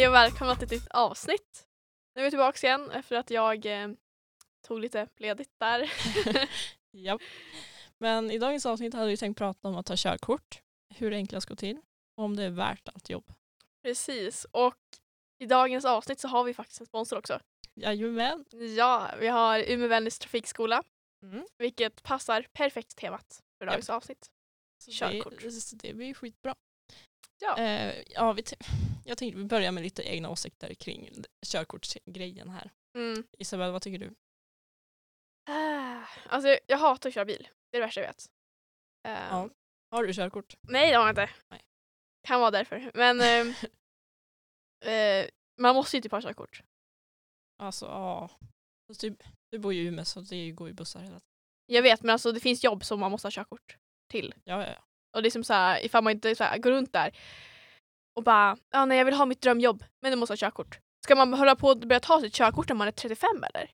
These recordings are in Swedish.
Hej och välkomna till ett nytt avsnitt. Nu är vi tillbaka igen efter att jag eh, tog lite ledigt där. Ja. Men i dagens avsnitt hade vi tänkt prata om att ta körkort, hur det enklast går till och om det är värt allt jobb. Precis, och i dagens avsnitt så har vi faktiskt en sponsor också. Jajamän. Ja, vi har Umeå Vännäs trafikskola, Mm. vilket passar perfekt temat för Ja. dagens avsnitt. Så Körkort. Det, det blir skitbra. Ja. Eh, ja, vi jag tänkte vi börjar med lite egna åsikter kring körkortsgrejen här. Mm. Isabel, vad tycker du? Ah, Alltså jag hatar att köra bil, det är det värsta jag vet. Eh, Ja. Har du körkort? Nej det har jag inte. Nej. Kan vara därför. Men ehm, eh, man måste ju typ ha körkort. Alltså, ja. Du, du bor ju i Umeå så det går ju bussar hela tiden. Jag vet men alltså det finns jobb som man måste ha körkort till. Ja, ja, ja. Och det är som så här, ifall man inte så här, går runt där och bara ja nej jag vill ha mitt drömjobb men du måste ha körkort. Ska man hålla på och börja ta sitt körkort när man är 35 eller?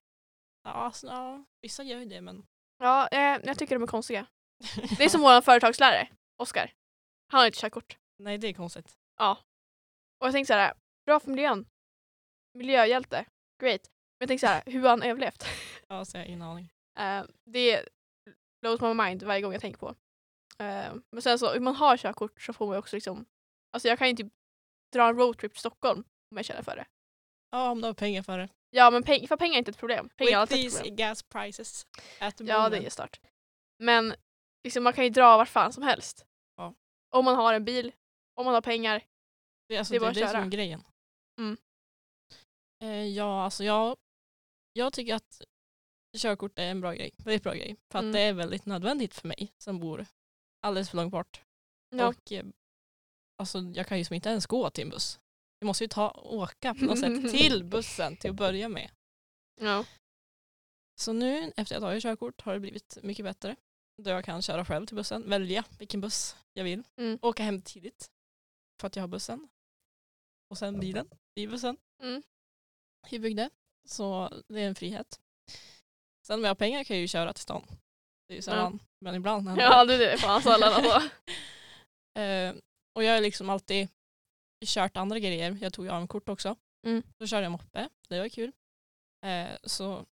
Ja, alltså, ja, vissa gör ju det men Ja, eh, jag tycker de är konstiga. Det är som vår företagslärare, Oskar. Han har inte körkort. nej det är konstigt. Och jag tänkte så här, bra för miljön. Miljöhjälte, great. Men jag tänkte så här, hur har han överlevt? Ja, så jag har ingen aning. Eh, det blows my mind varje gång jag tänker på. Eh, men sen så, om man har körkort så får man också liksom, alltså jag kan ju typ dra en roadtrip till Stockholm om jag känner för det. Ja, om du har pengar för det. Ja men peng, för pengar är inte ett problem. Pengar är With alltid ett these problem. gas prices at the Ja det moment. är start. Men liksom, man kan ju dra vart fan som helst. Ja. Om man har en bil, om man har pengar. Det alltså, Det är det, bara det att som köra. är grejen. Mm. Eh, ja, alltså jag, jag tycker att körkort är en bra grej. Väldigt bra grej. För att Mm. det är väldigt nödvändigt för mig som bor alldeles för långt bort. Ja. Och eh, alltså, jag kan ju som inte ens gå till en buss. Jag måste ju ta, åka på något sätt till bussen till att börja med. ja. Så nu efter att jag tagit körkort har det blivit mycket bättre. Då jag kan köra själv till bussen, välja vilken buss jag vill. Mm. Åka hem tidigt för att jag har bussen. Och sen bilen i bussen. Mm. I Bygde. Så det är en frihet. Sen om jag har pengar kan jag ju köra till stan. Det är ju sällan, men ibland händer ja det är det fan sällan alltså. Eh, och jag har liksom alltid kört andra grejer. Jag tog AM-kort också. Mm. Körde jag moppe. Det var kul. Eh, så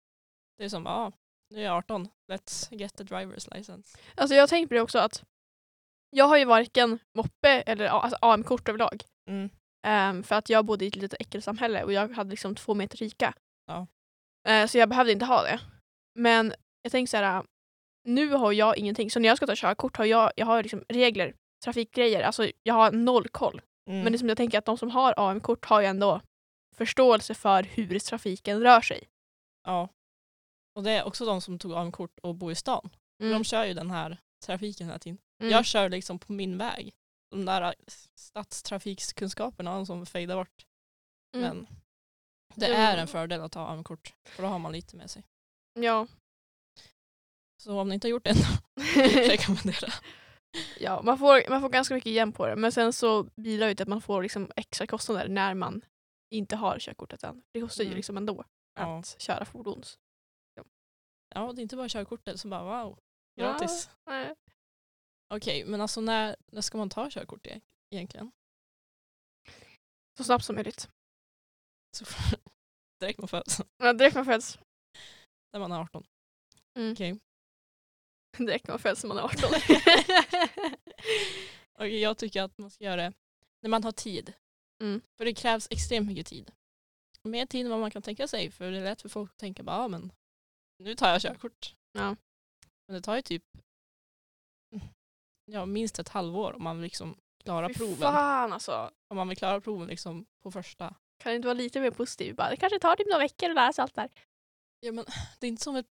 det är som, ja, nu är jag 18. Let's get the driver's license. Alltså jag tänkt på det också att jag har ju varken moppe eller alltså AM-kort överlag. Mm. Ehm, för att jag bodde i ett litet äckelsamhälle och jag hade liksom två meter rika. Ja. Eh, så jag behövde inte ha det. Men jag tänker så här, nu har jag ingenting. Så när jag ska ta körkort har jag, jag har liksom regler, trafikgrejer. Alltså jag har noll koll. Mm. Men det som jag tänker att de som har AM-kort har ju ändå förståelse för hur trafiken rör sig. Ja. Och det är också de som tog AM-kort och bor i stan. Mm. De kör ju den här trafiken hela tiden. Mm. Jag kör liksom på min väg. De där stadstrafikskunskaperna de som fejdar bort. Mm. Men det är en fördel att ha AM-kort. För då har man lite med sig. Ja. Så om ni inte har gjort det än, rekommendera. ja, man får, man får ganska mycket igen på det. Men sen så bidrar det till att man får liksom extra kostnader när man inte har körkortet än. Det kostar ju Mm. liksom ändå Ja. att köra fordons. Ja, det är inte bara körkortet som bara wow, gratis. Nej. Okej, men alltså när, när ska man ta körkort e- egentligen? Så snabbt som möjligt. Så direkt man föds, Ja, direkt man föds. när man är 18. Mm. Okej. Direkt man föds när man är 18. Okej, jag tycker att man ska göra det när man har tid. Mm. För det krävs extremt mycket tid. Mer tid än vad man kan tänka sig. För det är lätt för folk att tänka bara, ja, men nu tar jag körkort. Ja. Men det tar ju typ ja, minst ett halvår om man liksom klara Fy proven. fan alltså. Om man vill klara proven liksom på första. Kan det inte vara lite mer positiv? Bara, det kanske tar typ några veckor att lära sig allt där. Ja, men det är inte som ett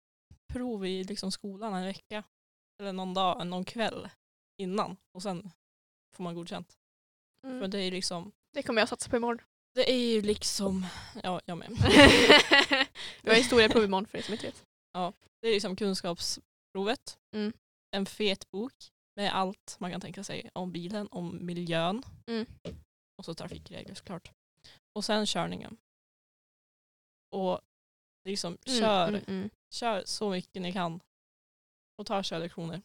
prov i liksom skolan en vecka. Eller någon dag, någon kväll innan. Och sen får man godkänt. Mm. För det är liksom, Det kommer jag satsa på imorgon. det är ju liksom, ja jag med. Vi har historieprov imorgon för er som inte vet. Det är liksom kunskapsprovet. Mm. En fet bok med allt man kan tänka sig om bilen, om miljön. Mm. Och så trafikregler såklart. Och sen körningen. Och liksom Mm, kör, mm, mm. kör så mycket ni kan. och tar körlektioner.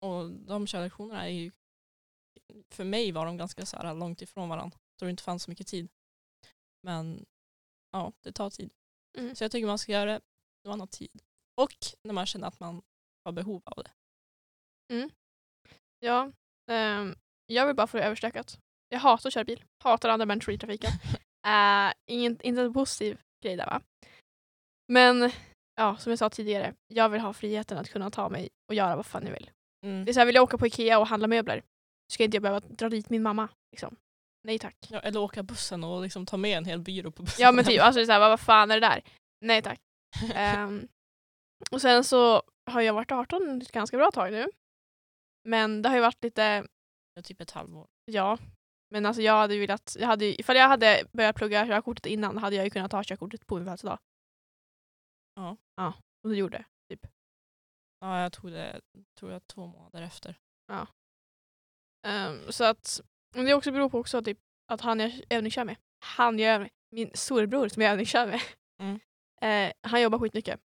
Och de körlektionerna är ju, för mig var de ganska så här långt ifrån varandra. Så det inte fanns så mycket tid. Men ja, det tar tid. Mm. Så jag tycker man ska göra det när man har tid. Och när man känner att man har behov av det. Ja, ehm, jag vill bara få det överstökat. Jag hatar att köra bil. Hatar andra människor i trafiken. uh, inte en positiv grej där va. Men ja, som jag sa tidigare, jag vill ha friheten att kunna ta mig och göra vad fan jag vill. Mm. Det är så här, vill jag åka på Ikea och handla möbler ska inte jag behöva dra dit min mamma. Liksom. Nej tack. Ja, eller åka bussen och liksom ta med en hel byrå på bussen. Ja men typ, alltså det är så här, vad, fan är det där? Nej tack. Ehm, och sen så har jag varit 18 ett ganska bra tag nu. Men det har ju varit lite, Ja, typ ett halvår. ja. Men alltså jag hade velat, jag hade, ifall jag hade börjat plugga körkortet innan hade jag ju kunnat ta körkortet på min födelsedag. Ja. Ja, och det gjorde jag. Ja, jag tog det tror jag, två månader efter. Ehm, så att, men det också beror på också typ, att han jag övningskör med, han jag övning, min storebror som jag övningskör med, Mm. eh, han jobbar skitmycket.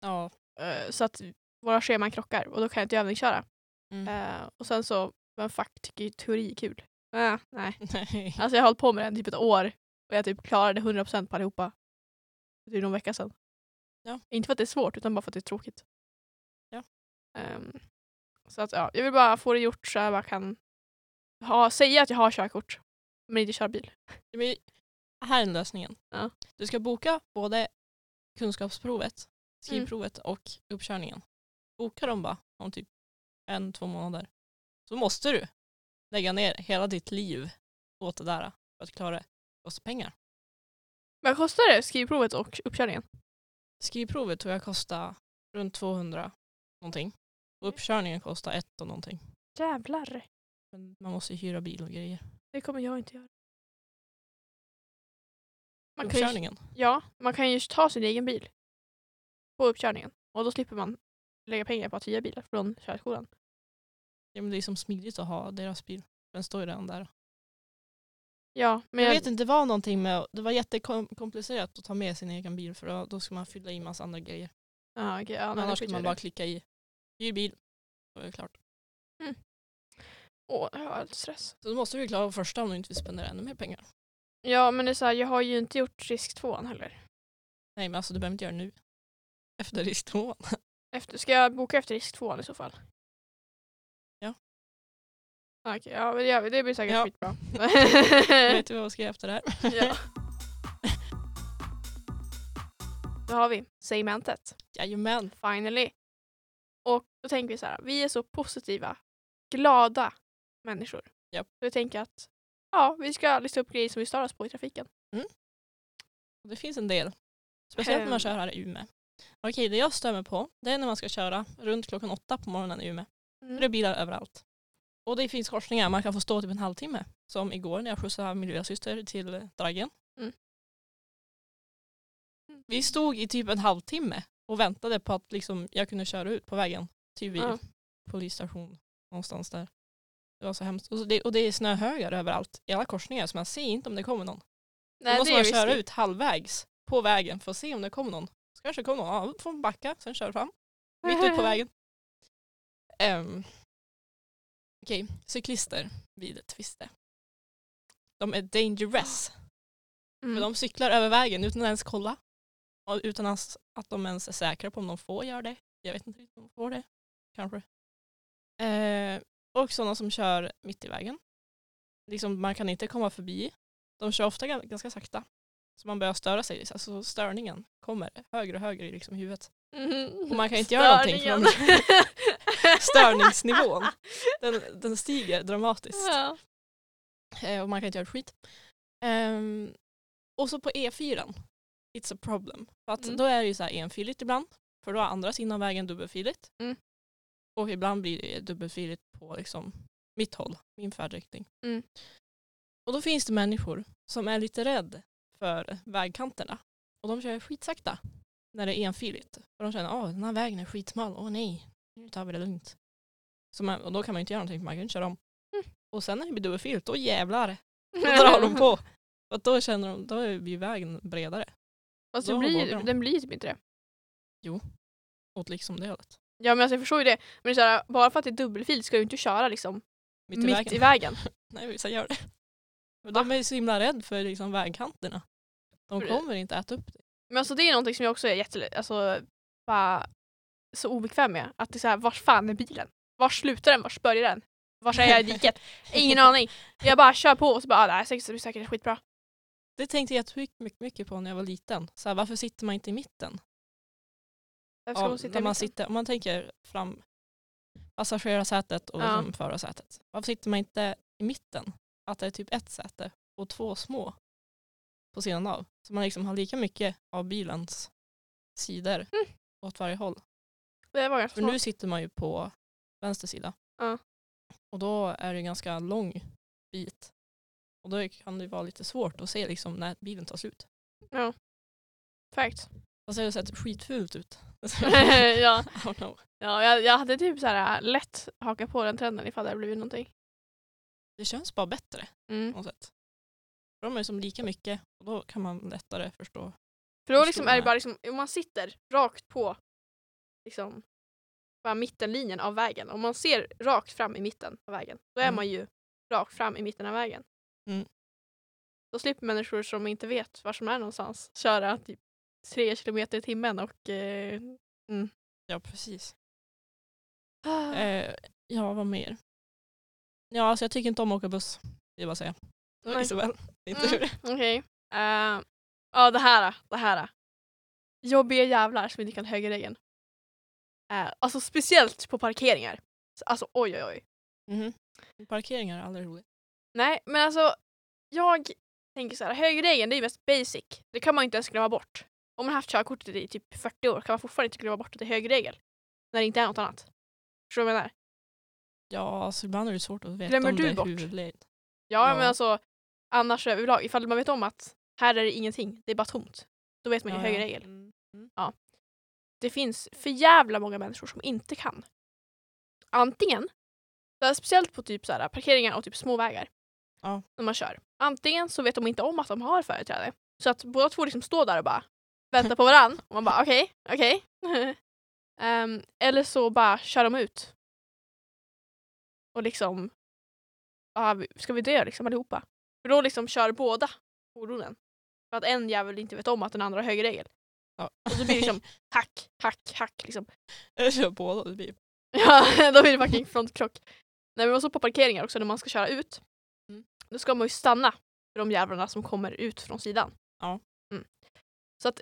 Ja. Eh, så att våra scheman krockar och då kan jag inte övningsköra. Mm. Eh, och sen så, men fuck tycker ju teori är kul. Äh, nej. Nej. Alltså jag har hållit på med den typ ett år och jag typ klarade 100% på allihopa. Det är någon vecka sedan. Ja. Inte för att det är svårt utan bara för att det är tråkigt. Ja. Ehm, så att ja, jag vill bara få det gjort så jag bara kan ha, säga att jag har körkort men inte köra bil. Men Här är lösningen. Ja. Du ska boka både kunskapsprovet, Mm. skrivprovet och uppkörningen. Boka dem bara om typ en, två månader. Så måste du lägga ner hela ditt liv åt det där för att klara det. Det kostar pengar. Vad kostar det? Skrivprovet och uppkörningen? Skrivprovet tror jag kostar runt 200 någonting. Och uppkörningen kostar ett och någonting. Jävlar. Men man måste ju hyra bil och grejer. Det kommer jag inte göra. Man kan ju, Uppkörningen. ja, man kan ju ta sin egen bil på uppkörningen och då slipper man lägga pengar på att hyra bilar från körskolan. Ja, men det är som smidigt att ha deras bil. Den står ju redan där. Ja, men jag vet inte, det var någonting med, det var jättekomplicerat att ta med sin egen bil för då, då ska man fylla i massa andra grejer. Ja, okej, ja, annars ska man bara klicka i hyr bil. Då är det klart. Åh, jag har stress. Så då måste du klara första om du inte vill spendera ännu mer pengar. Ja, men det är så här, jag har ju inte gjort risk 2 heller. Nej men alltså du behöver inte göra det nu. Efter risk tvåan. Efter, ska jag boka efter risk 2 i så fall? Ja. Okej, ja, men det, gör vi. det blir säkert Ja. skitbra. Vet du vad jag ska göra efter det här? ja. Då har vi segmentet. Jajamän. Finally. Och då tänker vi så här, vi är så positiva, glada människor. Japp. Så vi tänker att ja, vi ska lista upp grejer som vi stör oss på i trafiken. Och Det finns en del. Speciellt när man Ehm. kör här i Umeå. Okej, det jag stör mig på det är när man ska köra runt klockan åtta på morgonen i Umeå. Mm. Det är bilar överallt. Och det finns korsningar man kan få stå typ en halvtimme. Som igår när jag skjutsade min lilla syster till Draggen. Mm. Vi stod i typ en halvtimme och väntade på att liksom jag kunde köra ut på vägen. Typ vid Ja. polisstation någonstans där. Det var så hemskt. Och, det, och det är snöhögar överallt i alla korsningar så man ser inte om det kommer någon. Nej, Då måste man köra ut halvvägs på vägen för att se om det kommer någon. Så kanske det kommer någon, ja, får man backa, sen köra fram. Mitt ut på vägen. Um, Okej, cyklister vid Tviste. De är dangerous. Mm. För de cyklar över vägen utan att ens kolla. Och utan att de ens är säkra på om de får göra det. Jag vet inte riktigt om de får det. Kanske. Eh, och sådana som kör mitt i vägen. Liksom, man kan inte komma förbi. De kör ofta gan- ganska sakta. Så man börjar störa sig. Alltså störningen kommer högre och högre i liksom huvudet. Mhm. Och man kan inte göra någonting för de-. Störningsnivån. Den, den stiger dramatiskt. Ja. Eh, och man kan inte göra ett skit. Ehm, och så på E4, it's a problem. För att Mm. då är det ju så här enfiligt ibland, för då är andra sidan vägen dubbelfiligt. Mm. Och ibland blir det dubbelfiligt på liksom mitt håll, min färdriktning. Mm. Och då finns det människor som är lite rädd för vägkanterna. Och de kör skitsakta när det är enfiligt. För de känner att den här vägen är skitsmal, åh nej, nu tar vi det lugnt. Så man, och då kan man inte göra någonting för man kan inte köra om. Mm. Och sen när det blir dubbelfiligt, då jävlar, då drar de på. För då känner de, då blir vägen bredare. Fast Då vågar blir, de. den blir typ inte det. åt liksom det hållet. Ja men alltså jag förstår ju det. Men det är här, bara för att det är dubbelfil ska du inte köra liksom Mitt mitt, i vägen. i vägen. Nej, vissa gör det. Men de är så himla rädda för liksom vägkanterna. De kommer inte äta upp det. Men alltså det är någonting som jag också är jätte, alltså, bara så obekväm med. Att det är så här, vars fan är bilen? Var slutar den? Vars börjar den? Vars är jag i diket? Ingen aning. Jag bara kör på och så bara, ah, det här är säkert, det blir säkert skitbra. Det tänkte jag mycket, mycket, på när jag var liten. Så här, varför sitter man inte i mitten? Varför ska hon sitta i man, mitten? sitter, om man tänker fram passagerarsätet och Ja. liksom förarsätet. Varför sitter man inte i mitten? Att det är typ ett säte och två små på sidan av. Så man liksom har lika mycket av bilens sidor Mm. åt varje håll. Det var ganska För nu sitter man ju på vänster sida. Ja. Och då är det en ganska lång bit. Och då kan det vara lite svårt att se liksom när bilen tar slut. Ja. Fact. Fast det har sett skitfult ut. ja, ja jag, jag hade typ så här lätt hakat på den trenden ifall det hade blivit någonting. Det känns bara bättre Mm. på något sätt. För de är som lika mycket och då kan man lättare förstå. För då liksom är det bara liksom, om man sitter rakt på liksom, bara mittenlinjen av vägen, om man ser rakt fram i mitten av vägen, då är Mm. man ju rakt fram i mitten av vägen. Mm. Då slipper människor som inte vet var som är någonstans köra typ tre kilometer i timmen och eh, Ja precis. ah, Eh, ja vad mer? Ja alltså jag tycker inte om att åka buss. Det är bara att säga. Isabel. Det är inte Mm. Okej. Eh, Ja, det här. Det här. Jobbiga jävlar som inte kan högerregeln. Uh, alltså speciellt på parkeringar. Så, Alltså oj oj oj. Mhm. Parkeringar är aldrig roligt. Nej, men alltså jag tänker så här, högerregeln det är ju mest basic. Det kan man inte ens glömma bort. Om man har haft körkortet i typ 40 år kan man fortfarande inte glömma bort att det är högerregel. När det inte är något annat. Förstår du vad jag menar? Ja alltså ibland är det svårt att veta Glömmer om du det är bort? huvudled. Ja, Ja. men alltså annars överlag, ifall man vet om att här är det ingenting, det är bara tomt. Då vet man ju Ja, högerregel. ja. Mm. Mm. Det finns för jävla många människor som inte kan. Antingen, speciellt på typ så här, parkeringar och typ små vägar Ja. när man kör. Antingen så vet de inte om att de har företräde. Så att båda två liksom står där och bara väntar på varann. Och man bara okej, okej. Ehm, eller så bara kör de ut. Och liksom, ah, ska vi dö liksom allihopa? För då liksom kör båda fordonen. För att en jävel inte vet om att den andra har högerregel. Ja. Och så blir det liksom hack, hack, hack liksom. Jag kör båda. Det blir... Ja, då blir det fucking frontkrock. Nej men så på parkeringar också när man ska köra ut. Mm. Då ska man ju stanna för de jävlarna som kommer ut från sidan. Ja. Mm. Så att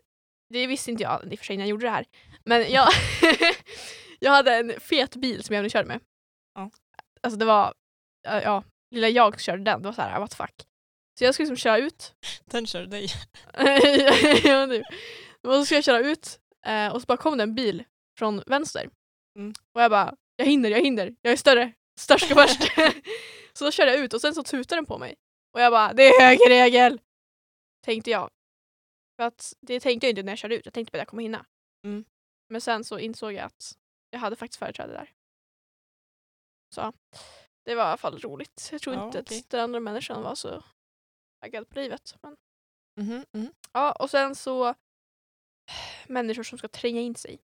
det visste inte jag i och för sig när jag gjorde det här. Men jag, jag hade en fet bil som jag körde med. Ja. Alltså det var, ja, lilla jag körde den, det var så här, what the fuck. Så jag skulle liksom köra ut Den kör dig. ja, nu. Och så ska jag köra ut eh, och så bara kom det en bil från vänster. Mm. Och jag bara, jag hinner, jag hinner, jag är större, störst ska först. så då körde jag ut och sen så tutade den på mig. Och jag bara, det är högerregel! Tänkte jag. För att det tänkte jag inte när jag körde ut, jag tänkte bara att jag kommer hinna. Mm. Men sen så insåg jag att jag hade faktiskt företräde där. Så det var i alla fall roligt. Jag tror Ja, inte okej. att den andra människan var så taggad på livet. Men Mhm, mhm. Ja, och sen så människor som ska tränga in sig.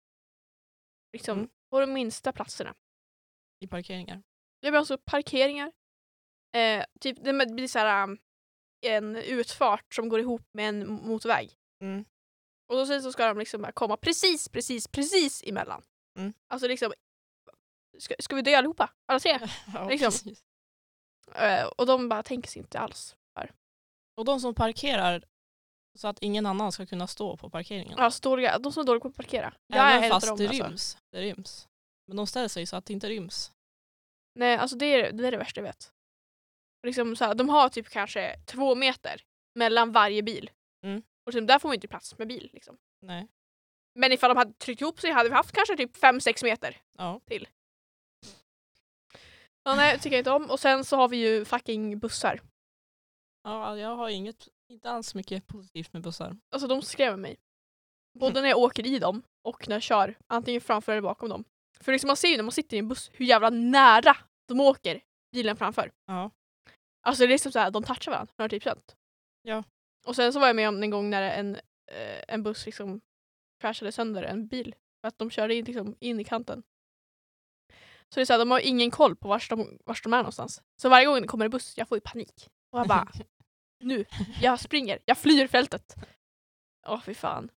Liksom Mm. på de minsta platserna. I parkeringar. Det blir alltså parkeringar. Eh, typ, det blir så här, um, en utfart som går ihop med en motorväg. Mm. Och då sen så ska de liksom komma precis, precis, precis emellan. Mm. Alltså liksom, ska, ska vi dö allihopa? Alla tre? Ja, Liksom. Eh, och de bara tänker sig inte alls. Och de som parkerar så att ingen annan ska kunna stå på parkeringen. Ja, dåliga, de som är dåliga på att parkera. Jag är Även en av fast dem, det alltså. ryms. Det ryms. Men de ställer sig så att det inte ryms. Nej, alltså det är det, är det värsta jag vet. Liksom så här, de har typ kanske två meter mellan varje bil. Mm. Och liksom, där får man inte plats med bil. Liksom. Nej. Men ifall de hade tryckt ihop sig hade vi haft kanske typ 5-6 meter. Ja. Ja, nej, tycker jag inte om. Och sen så har vi ju fucking bussar. ja, jag har inget, inte alls mycket positivt med bussar. Alltså de skrämmer mig. Både när jag åker i dem och när jag kör, antingen framför eller bakom dem. För liksom man ser ju när man sitter i en buss hur jävla nära de åker bilen framför. Ja. Alltså det är liksom såhär, de touchar varandra 110%. Ja. Och sen så var jag med om en gång när en, eh, en buss liksom crashade sönder en bil För att de körde in, liksom, in i kanten. Så det är så här, de har ingen koll på vars de, vars de är någonstans. Så varje gång det kommer en buss, jag får ju panik. Och jag bara, nu, jag springer, jag flyr fältet. Åh fy fan.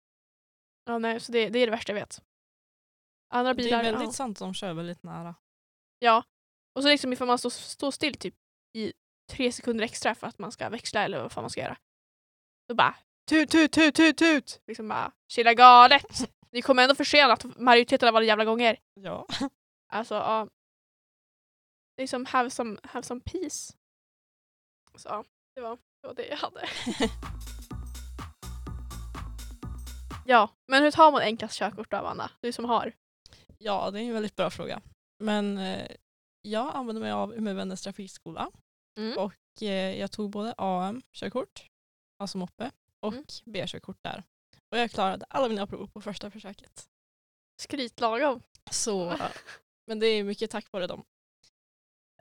Ja, nej, så det, det är det värsta jag vet. Andra Det bilar, är väldigt ja. sant att de kör väldigt nära. ja. Och så liksom ifall man står, står still typ i tre sekunder extra för att man ska växla eller vad fan man ska göra. Då bara tut, tut, tut, tut, tut. Liksom bara, chilla galet. Ni kommer ändå försenat majoriteten av alla jävla gånger. Ja. Alltså, ja. Det är som have some, have some peace. Så ja, det var, det var det jag hade. ja, men hur tar man enklast körkort då, Amanda? Du som har. ja, det är en väldigt bra fråga. Men eh, jag använder mig av Umeå Vännäs trafikskola Mm. och eh, jag tog både AM-körkort, alltså moppe, och Mm. B-körkort där. Och jag klarade alla mina prov på första försöket. Skryt lagom. Så, men det är mycket tack vare dem.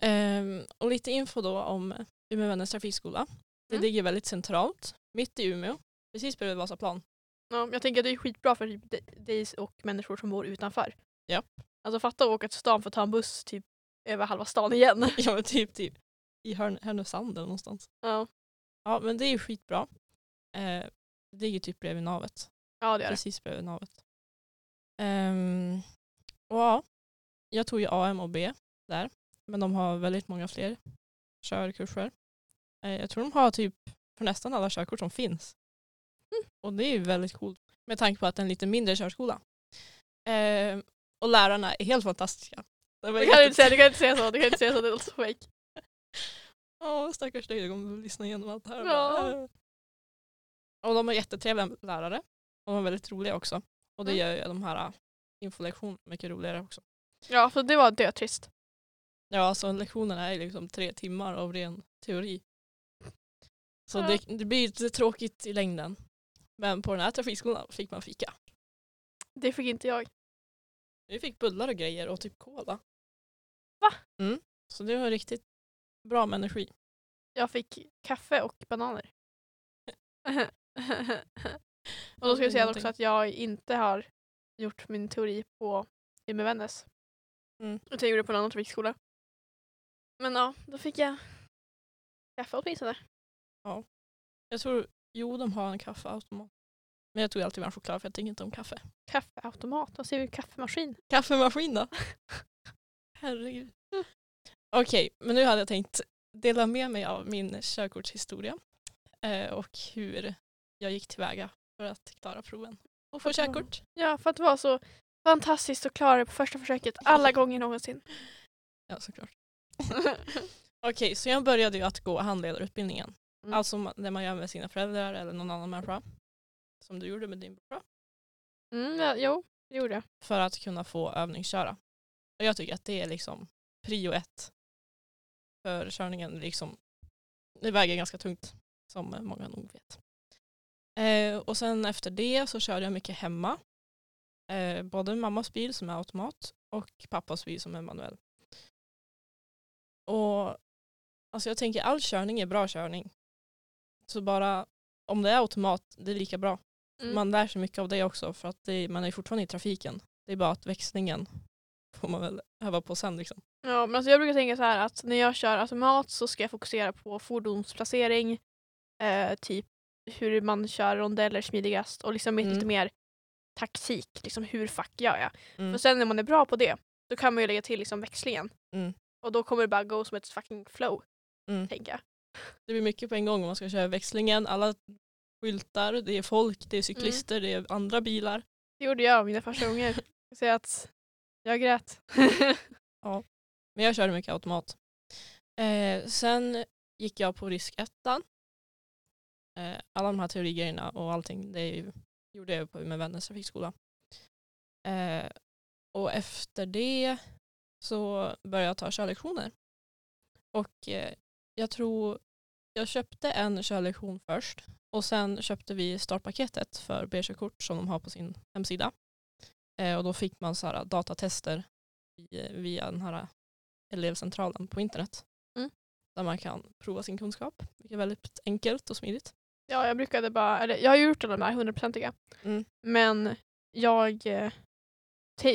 Ehm, och lite info då om Umeå Vännäs trafikskola. Det Mm. ligger väldigt centralt, mitt i Umeå, precis bredvid Vasaplan. Ja, jag tänker att det är skitbra för typ dig och människor som bor utanför. Ja. Alltså fatta att åka till stan för att ta en buss typ över halva stan igen. ja men typ, typ i Härnösand eller någonstans. ja. Ja men det är ju skitbra. Eh, det ligger typ bredvid navet. ja, det gör det. Precis bredvid navet. Ehm, och ja, jag tog ju AM och B där. Men de har väldigt många fler körkurser. Eh, jag tror de har typ för nästan alla körkort som finns. Mm. Och det är ju väldigt coolt med tanke på att det är en lite mindre körskola. Ehm, och lärarna är helt fantastiska. Du kan jätte- inte säga, du kan inte säga så, du kan inte säga så, det låter så fake. Ja, stackars dig, du kommer lyssna igenom allt det här. Ja. Bara, Och de är jättetrevliga lärare. Och de är väldigt roliga också. Och det Mm. gör ju de här äh, infolektionerna mycket roligare också. Ja, för det var dötrist. Ja, alltså lektionerna är liksom tre timmar av ren teori. Så Ja. det, det blir lite tråkigt i längden. Men på den här trafikskolan fick man fika. Det fick inte jag. Vi fick bullar och grejer och typ cola. Va? Mm. Så det var riktigt bra med energi. Jag fick kaffe och bananer. och då ska jag säga också att jag inte har gjort min teori på Umeå Vännäs. Mm. Utan jag gjorde det på en annan trafikskola. Men ja, då fick jag kaffe åtminstone. Jag tror, jo de har en kaffeautomat. Men jag tog alltid med choklad för jag tycker inte om kaffe. Kaffeautomat, vad säger vi? Kaffemaskin? Kaffemaskin då? Herregud. Okej, men nu hade jag tänkt dela med mig av min körkortshistoria eh, och hur jag gick tillväga för att klara proven och få körkort. Ja, för att det var så fantastiskt att klara det på första försöket alla gånger någonsin. Ja, såklart. Okej, så jag började ju att gå handledarutbildningen. Mm. Alltså det man gör med sina föräldrar eller någon annan människa. Som du gjorde med din bror. Mm, ja, jo, det gjorde jag. För att kunna få övningsköra. Och jag tycker att det är liksom prio ett. För körningen liksom, det väger ganska tungt. Som många nog vet. Eh, och sen efter det så körde jag mycket hemma. Eh, både mammas bil som är automat och pappas bil som är manuell. Och alltså jag tänker all körning är bra körning. Så bara om det är automat, det är lika bra. Mm. Man lär sig mycket av det också för att det, man är fortfarande i trafiken. Det är bara att växlingen får man väl öva på sen liksom. Ja, men alltså jag brukar tänka så här att när jag kör automat så ska jag fokusera på fordonsplacering, eh, typ hur man kör rondeller smidigast och liksom Mm. lite mer taktik, liksom hur fuck gör jag? Mm. För sen när man är bra på det, då kan man ju lägga till liksom växlingen. Mm. Och då kommer det bara gå som ett fucking flow, Mm. tänker jag. Det blir mycket på en gång om man ska köra växlingen. Alla skyltar, det är folk, det är cyklister, det är andra bilar. Det gjorde jag mina första gånger. Att jag grät. Men jag körde mycket automat. Eh, sen gick jag på riskettan. Eh, alla de här teorigrejerna och allting det ju, gjorde jag på med Vännäs trafikskola. Eh, och efter det så började jag ta körlektioner. Och eh, jag tror jag köpte en körlektion först och sen köpte vi startpaketet för B-körkort som de har på sin hemsida. Eh, och då fick man så här datatester via den här elevcentralen på internet. Mm. Där man kan prova sin kunskap. Vilket är väldigt enkelt och smidigt. Ja, jag brukade bara, eller jag har gjort de här hundraprocentiga. Mm. Men jag, eh,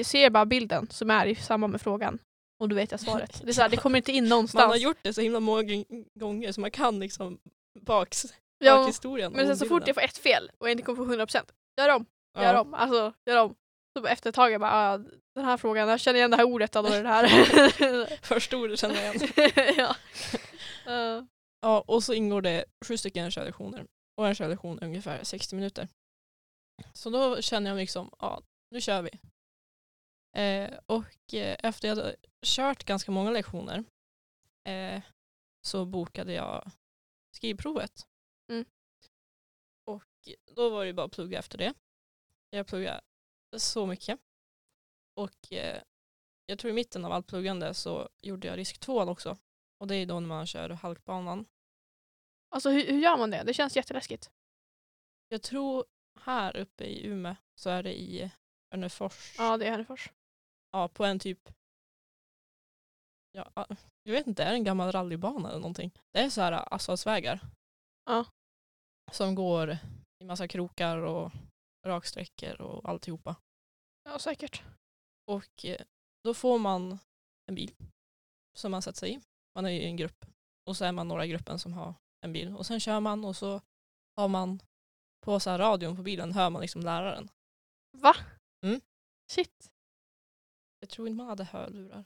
ser bara bilden som är i samband med frågan och då vet jag svaret. Det, är så här, det kommer inte in någonstans. Man har gjort det så himla många gånger så man kan liksom baks, ja, bakhistorien. men sen så fort jag får ett fel och jag inte kommer få 100% gör om, gör Ja. om, alltså gör om. Så efter ett tag jag bara, ah, den här frågan, jag känner igen det här ordet, ja, då är det det här. Första ordet känner jag igen. ja. Eh, Ja, och så ingår det sju stycken körlektioner. Och en körlektion är ungefär 60 minuter. Så då känner jag liksom, ja, nu kör vi. Eh, och eh, efter jag hade kört ganska många lektioner eh, så bokade jag skrivprovet. Mm. Och då var det bara att plugga efter det. Jag pluggade så mycket. Och eh, jag tror i mitten av allt pluggande så gjorde jag risk 2 också. Och det är då när man kör halkbanan. alltså hur, hur gör man det? Det känns jätteläskigt. Jag tror här uppe i Umeå så är det i Örnefors. Ja, det är Hörnefors. Ja, på en typ, ja, jag vet inte, är det en gammal rallybana eller någonting? Det är så här asfaltsvägar. Ja. Som går i massa krokar och raksträckor och alltihopa. Ja, säkert. Och eh, då får man en bil som man sätter sig i. Man är i en grupp. Och så är man några i gruppen som har en bil. Och sen kör man och så har man på så här radion på bilen hör man liksom läraren. Va? Mm. Shit. Jag tror inte man hade hörlurar.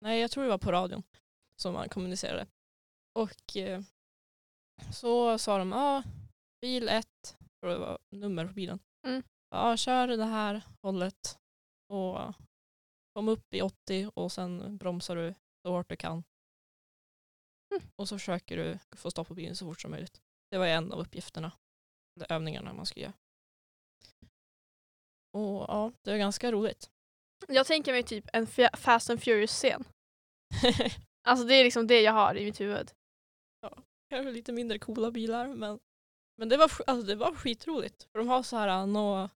Nej, jag tror det var på radion som man kommunicerade. Och eh, så sa de, ja, bil 1, tror det var nummer på bilen. Mm. Ja, kör det här hållet och kom upp i 80 och sen bromsar du så hårt du kan. Mm. Och så försöker du få stopp på bilen så fort som möjligt. Det var en av uppgifterna, eller övningarna man skulle göra. Och ja, det var ganska roligt. Jag tänker mig typ en Fa- Fast and Furious-scen. Alltså det är liksom det jag har i mitt huvud. Kanske lite mindre coola bilar men, men det, var, alltså, det var skitroligt. För de har så här nå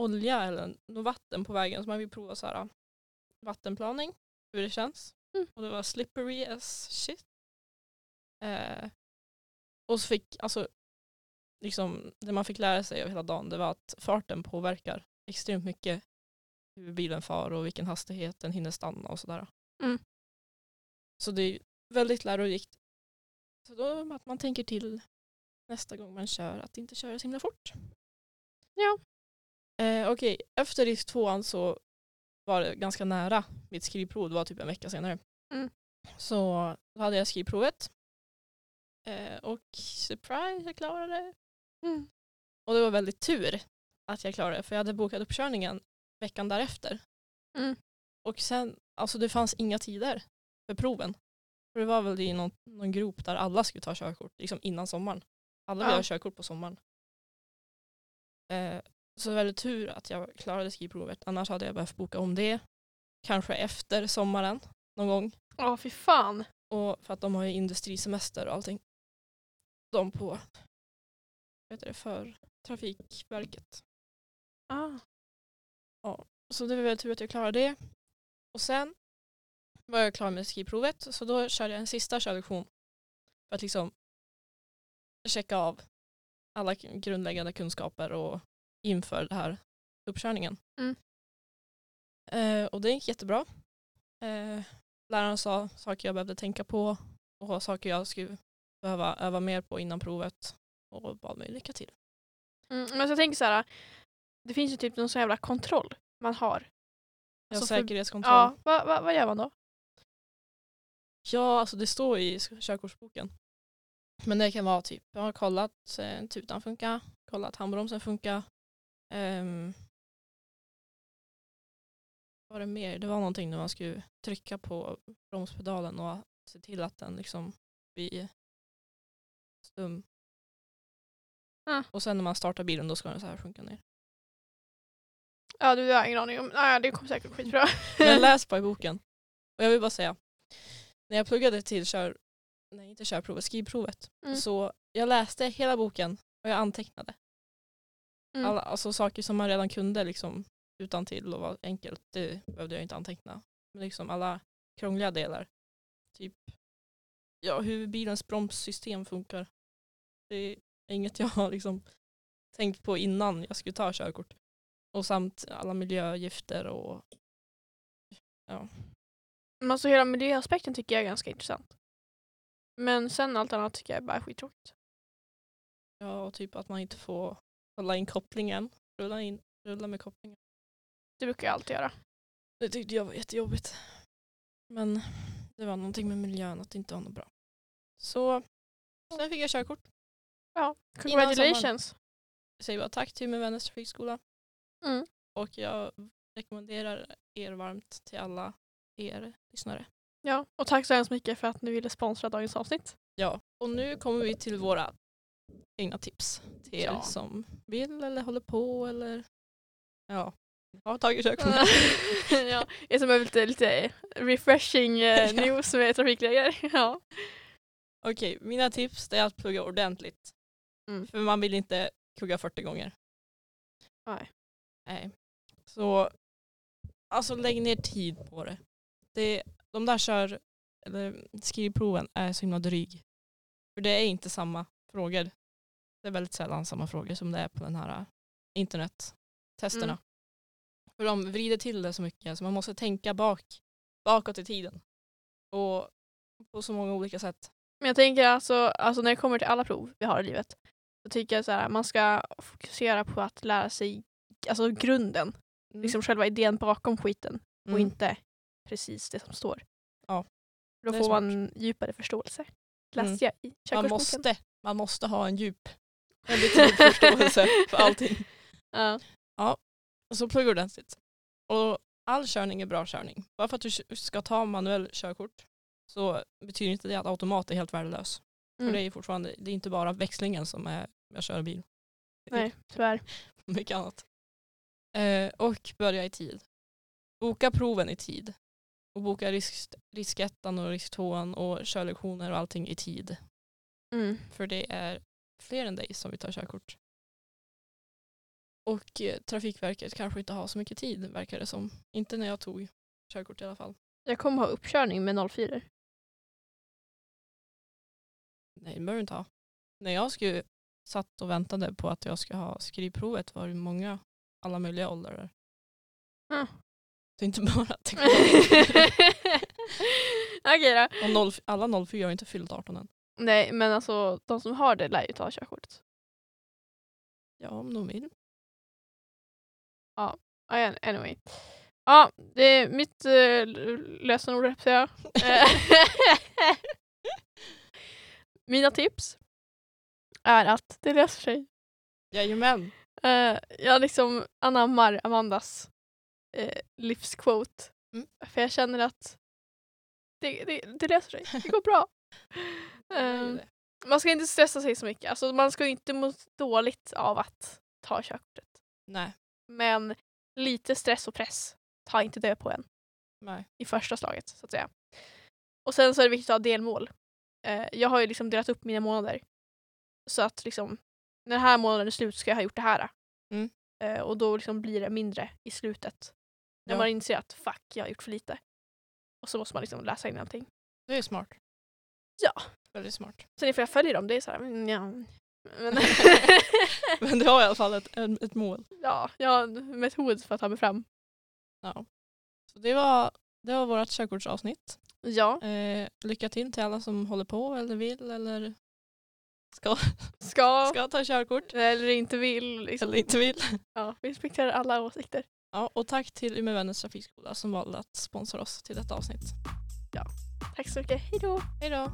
olja eller något vatten på vägen så man vill prova så här vattenplaning, hur det känns. Mm. Och det var slippery as shit. Eh, och så fick, alltså, liksom, det man fick lära sig av hela dagen det var att farten påverkar extremt mycket hur bilen far och vilken hastighet den hinner stanna och sådär. Mm. Så det är väldigt lärorikt. Så då att man tänker till nästa gång man kör att inte köra så himla fort. Ja. Eh, Okej, efter risk tvåan så var det ganska nära mitt skrivprov. Det var typ en vecka senare. Mm. Så då hade jag skrivprovet. Eh, och surprise, jag klarade det. Mm. Och det var väldigt tur att jag klarade det. För jag hade bokat uppkörningen veckan därefter. Mm. Och sen, alltså det fanns inga tider för proven. För det var väl i någon, någon grop där alla skulle ta körkort, liksom innan sommaren. Alla vill Ja. ha körkort på sommaren. Eh, så det var väldigt tur att jag klarade skrivprovet. Annars hade jag behövt boka om det. Kanske efter sommaren någon gång. Ja, fy fan. Och för att de har ju industrisemester och allting. De på, vad heter det, för Trafikverket. Ah. Så det var väldigt tur att jag klarade det. Och sen var jag klar med skrivprovet så då körde jag en sista körlektion för att liksom checka av alla grundläggande kunskaper och inför den här uppkörningen. Mm. Eh, och det gick jättebra. Eh, läraren sa saker jag behövde tänka på och saker jag skulle behöva öva mer på innan provet och bad mig lycka till. Mm, men jag tänker så här, det finns ju typ någon sån jävla kontroll man har. Jag Alltså säkerhetskontroll. Ja, vad va, vad gör man då? Ja, alltså det står i körkortsboken. Men det kan vara typ, jag har kollat eh, tutan funkar, kollat handbromsen funkar. Um, vad var det mer? Det var någonting när man skulle trycka på bromspedalen och se till att den liksom blir stum. Ah. Och sen när man startar bilen då ska den så här sjunka ner. Ja, du har ingen aning om. Nej, det kommer säkert skitbra. Men läs bara i boken. Och jag vill bara säga, när jag pluggade till kör, nej inte körprovet, skrivprovet, Mm. så jag läste hela boken och jag antecknade. Mm. Alla, alltså saker som man redan kunde liksom utan till och var enkelt, det behövde jag inte anteckna. Men liksom alla krångliga delar, typ ja, hur bilens bromssystem funkar. Det är inget jag har liksom tänkt på innan jag skulle ta körkort. Och samt alla miljögifter och ja. Men alltså hela miljöaspekten tycker jag är ganska intressant. Men sen allt annat tycker jag är bara skittråkigt. ja, och typ att man inte får hålla in kopplingen. Rulla, in, rulla med kopplingen. Det brukar jag alltid göra. Det tyckte jag var jättejobbigt. Men det var någonting med miljön att det inte var något bra. Så sen fick jag körkort. Ja, congratulations. Jag säger bara tack till min vänners trafikskola. Mm. Och jag rekommenderar er varmt till alla er lyssnare. Ja, och tack så hemskt mycket för att ni ville sponsra dagens avsnitt. Ja, och nu kommer vi till våra egna tips till er Ja. som vill eller håller på eller ja, har tagit körkort. ja, jag som behöver lite, lite refreshing eh, news med trafikregler. Ja. Okej, mina tips är att plugga ordentligt. Mm. För man vill inte kugga 40 gånger. Nej. Nej. Så alltså lägg ner tid på det. det de där kör, eller skrivproven är så himla dryg. För det är inte samma frågor. Det är väldigt sällan samma frågor som det är på den här äh, internettesterna. Mm. För de vrider till det så mycket så man måste tänka bak, bakåt i tiden. Och på så många olika sätt. Men jag tänker alltså, alltså när det kommer till alla prov vi har i livet så tycker jag så här, man ska fokusera på att lära sig alltså grunden, Mm. liksom själva idén bakom skiten och Mm. inte precis det som står. Ja, Då får smart. man djupare förståelse. Mm. Läste jag i man, måste, man måste ha en djup, väldigt djup förståelse för allting. Ja. Och så plugga ordentligt. Och all körning är bra körning. Bara för att du ska ta manuell körkort så betyder inte det att automat är helt värdelös. För Mm. det är fortfarande, det är inte bara växlingen som är jag kör bil. Nej, tyvärr. Mycket annat. Eh, och börja i tid. Boka proven i tid. Och boka risk, riskettan och risktvåan och körlektioner och allting i tid. Mm. För det är fler än dig som vill ta körkort. Och eh, Trafikverket kanske inte har så mycket tid verkar det som. Inte när jag tog körkort i alla fall. Jag kommer ha uppkörning med 04. Nej det behöver du inte ha. När jag skulle satt och väntade på att jag ska ha skrivprovet var det många, alla möjliga åldrar. Ah. Det är inte bara att Okej då. Och noll, alla 04 har inte fyllt 18 än. Nej, men alltså de som har det lär ju ta körkortet. Ja om de vill. Ja, anyway. Ja, det är mitt uh, lösenord, höll jag. Eh, Mina tips är att det löser sig. Jajamän. Uh, jag liksom anammar Amandas uh, livsquote. Mm. För jag känner att det, det, det löser sig. Det går bra. Det. man ska inte stressa sig så mycket. Alltså, man ska inte må dåligt av att ta körkortet. Nej. Men lite stress och press tar inte död på en Nej. i första slaget så att säga. Och sen så är det viktigt att ha delmål. Eh, jag har ju liksom delat upp mina månader. Så att liksom när den här månaden är slut ska jag ha gjort det här. Mm. Eh, och då liksom blir det mindre i slutet. När Ja. man inser att fuck, jag har gjort för lite. Och så måste man liksom läsa in allting. Det är smart. Ja. Väldigt smart. Sen ifall jag följer dem, det är så här, mm, ja. Men Men du har i alla fall ett, ett mål. ja, jag har en metod för att ta mig fram. Ja. Så det var, det var vårt körkortsavsnitt. Ja, Eh, lycka till till alla som håller på eller vill eller ska, ska, ska ta körkort eller inte vill. Liksom. eller inte vill. Ja, vi respekterar alla åsikter. Ja, och tack till Umeå Vännäs trafikskola som valde att sponsra oss till detta avsnitt. Tack så mycket, hejdå! Hej då!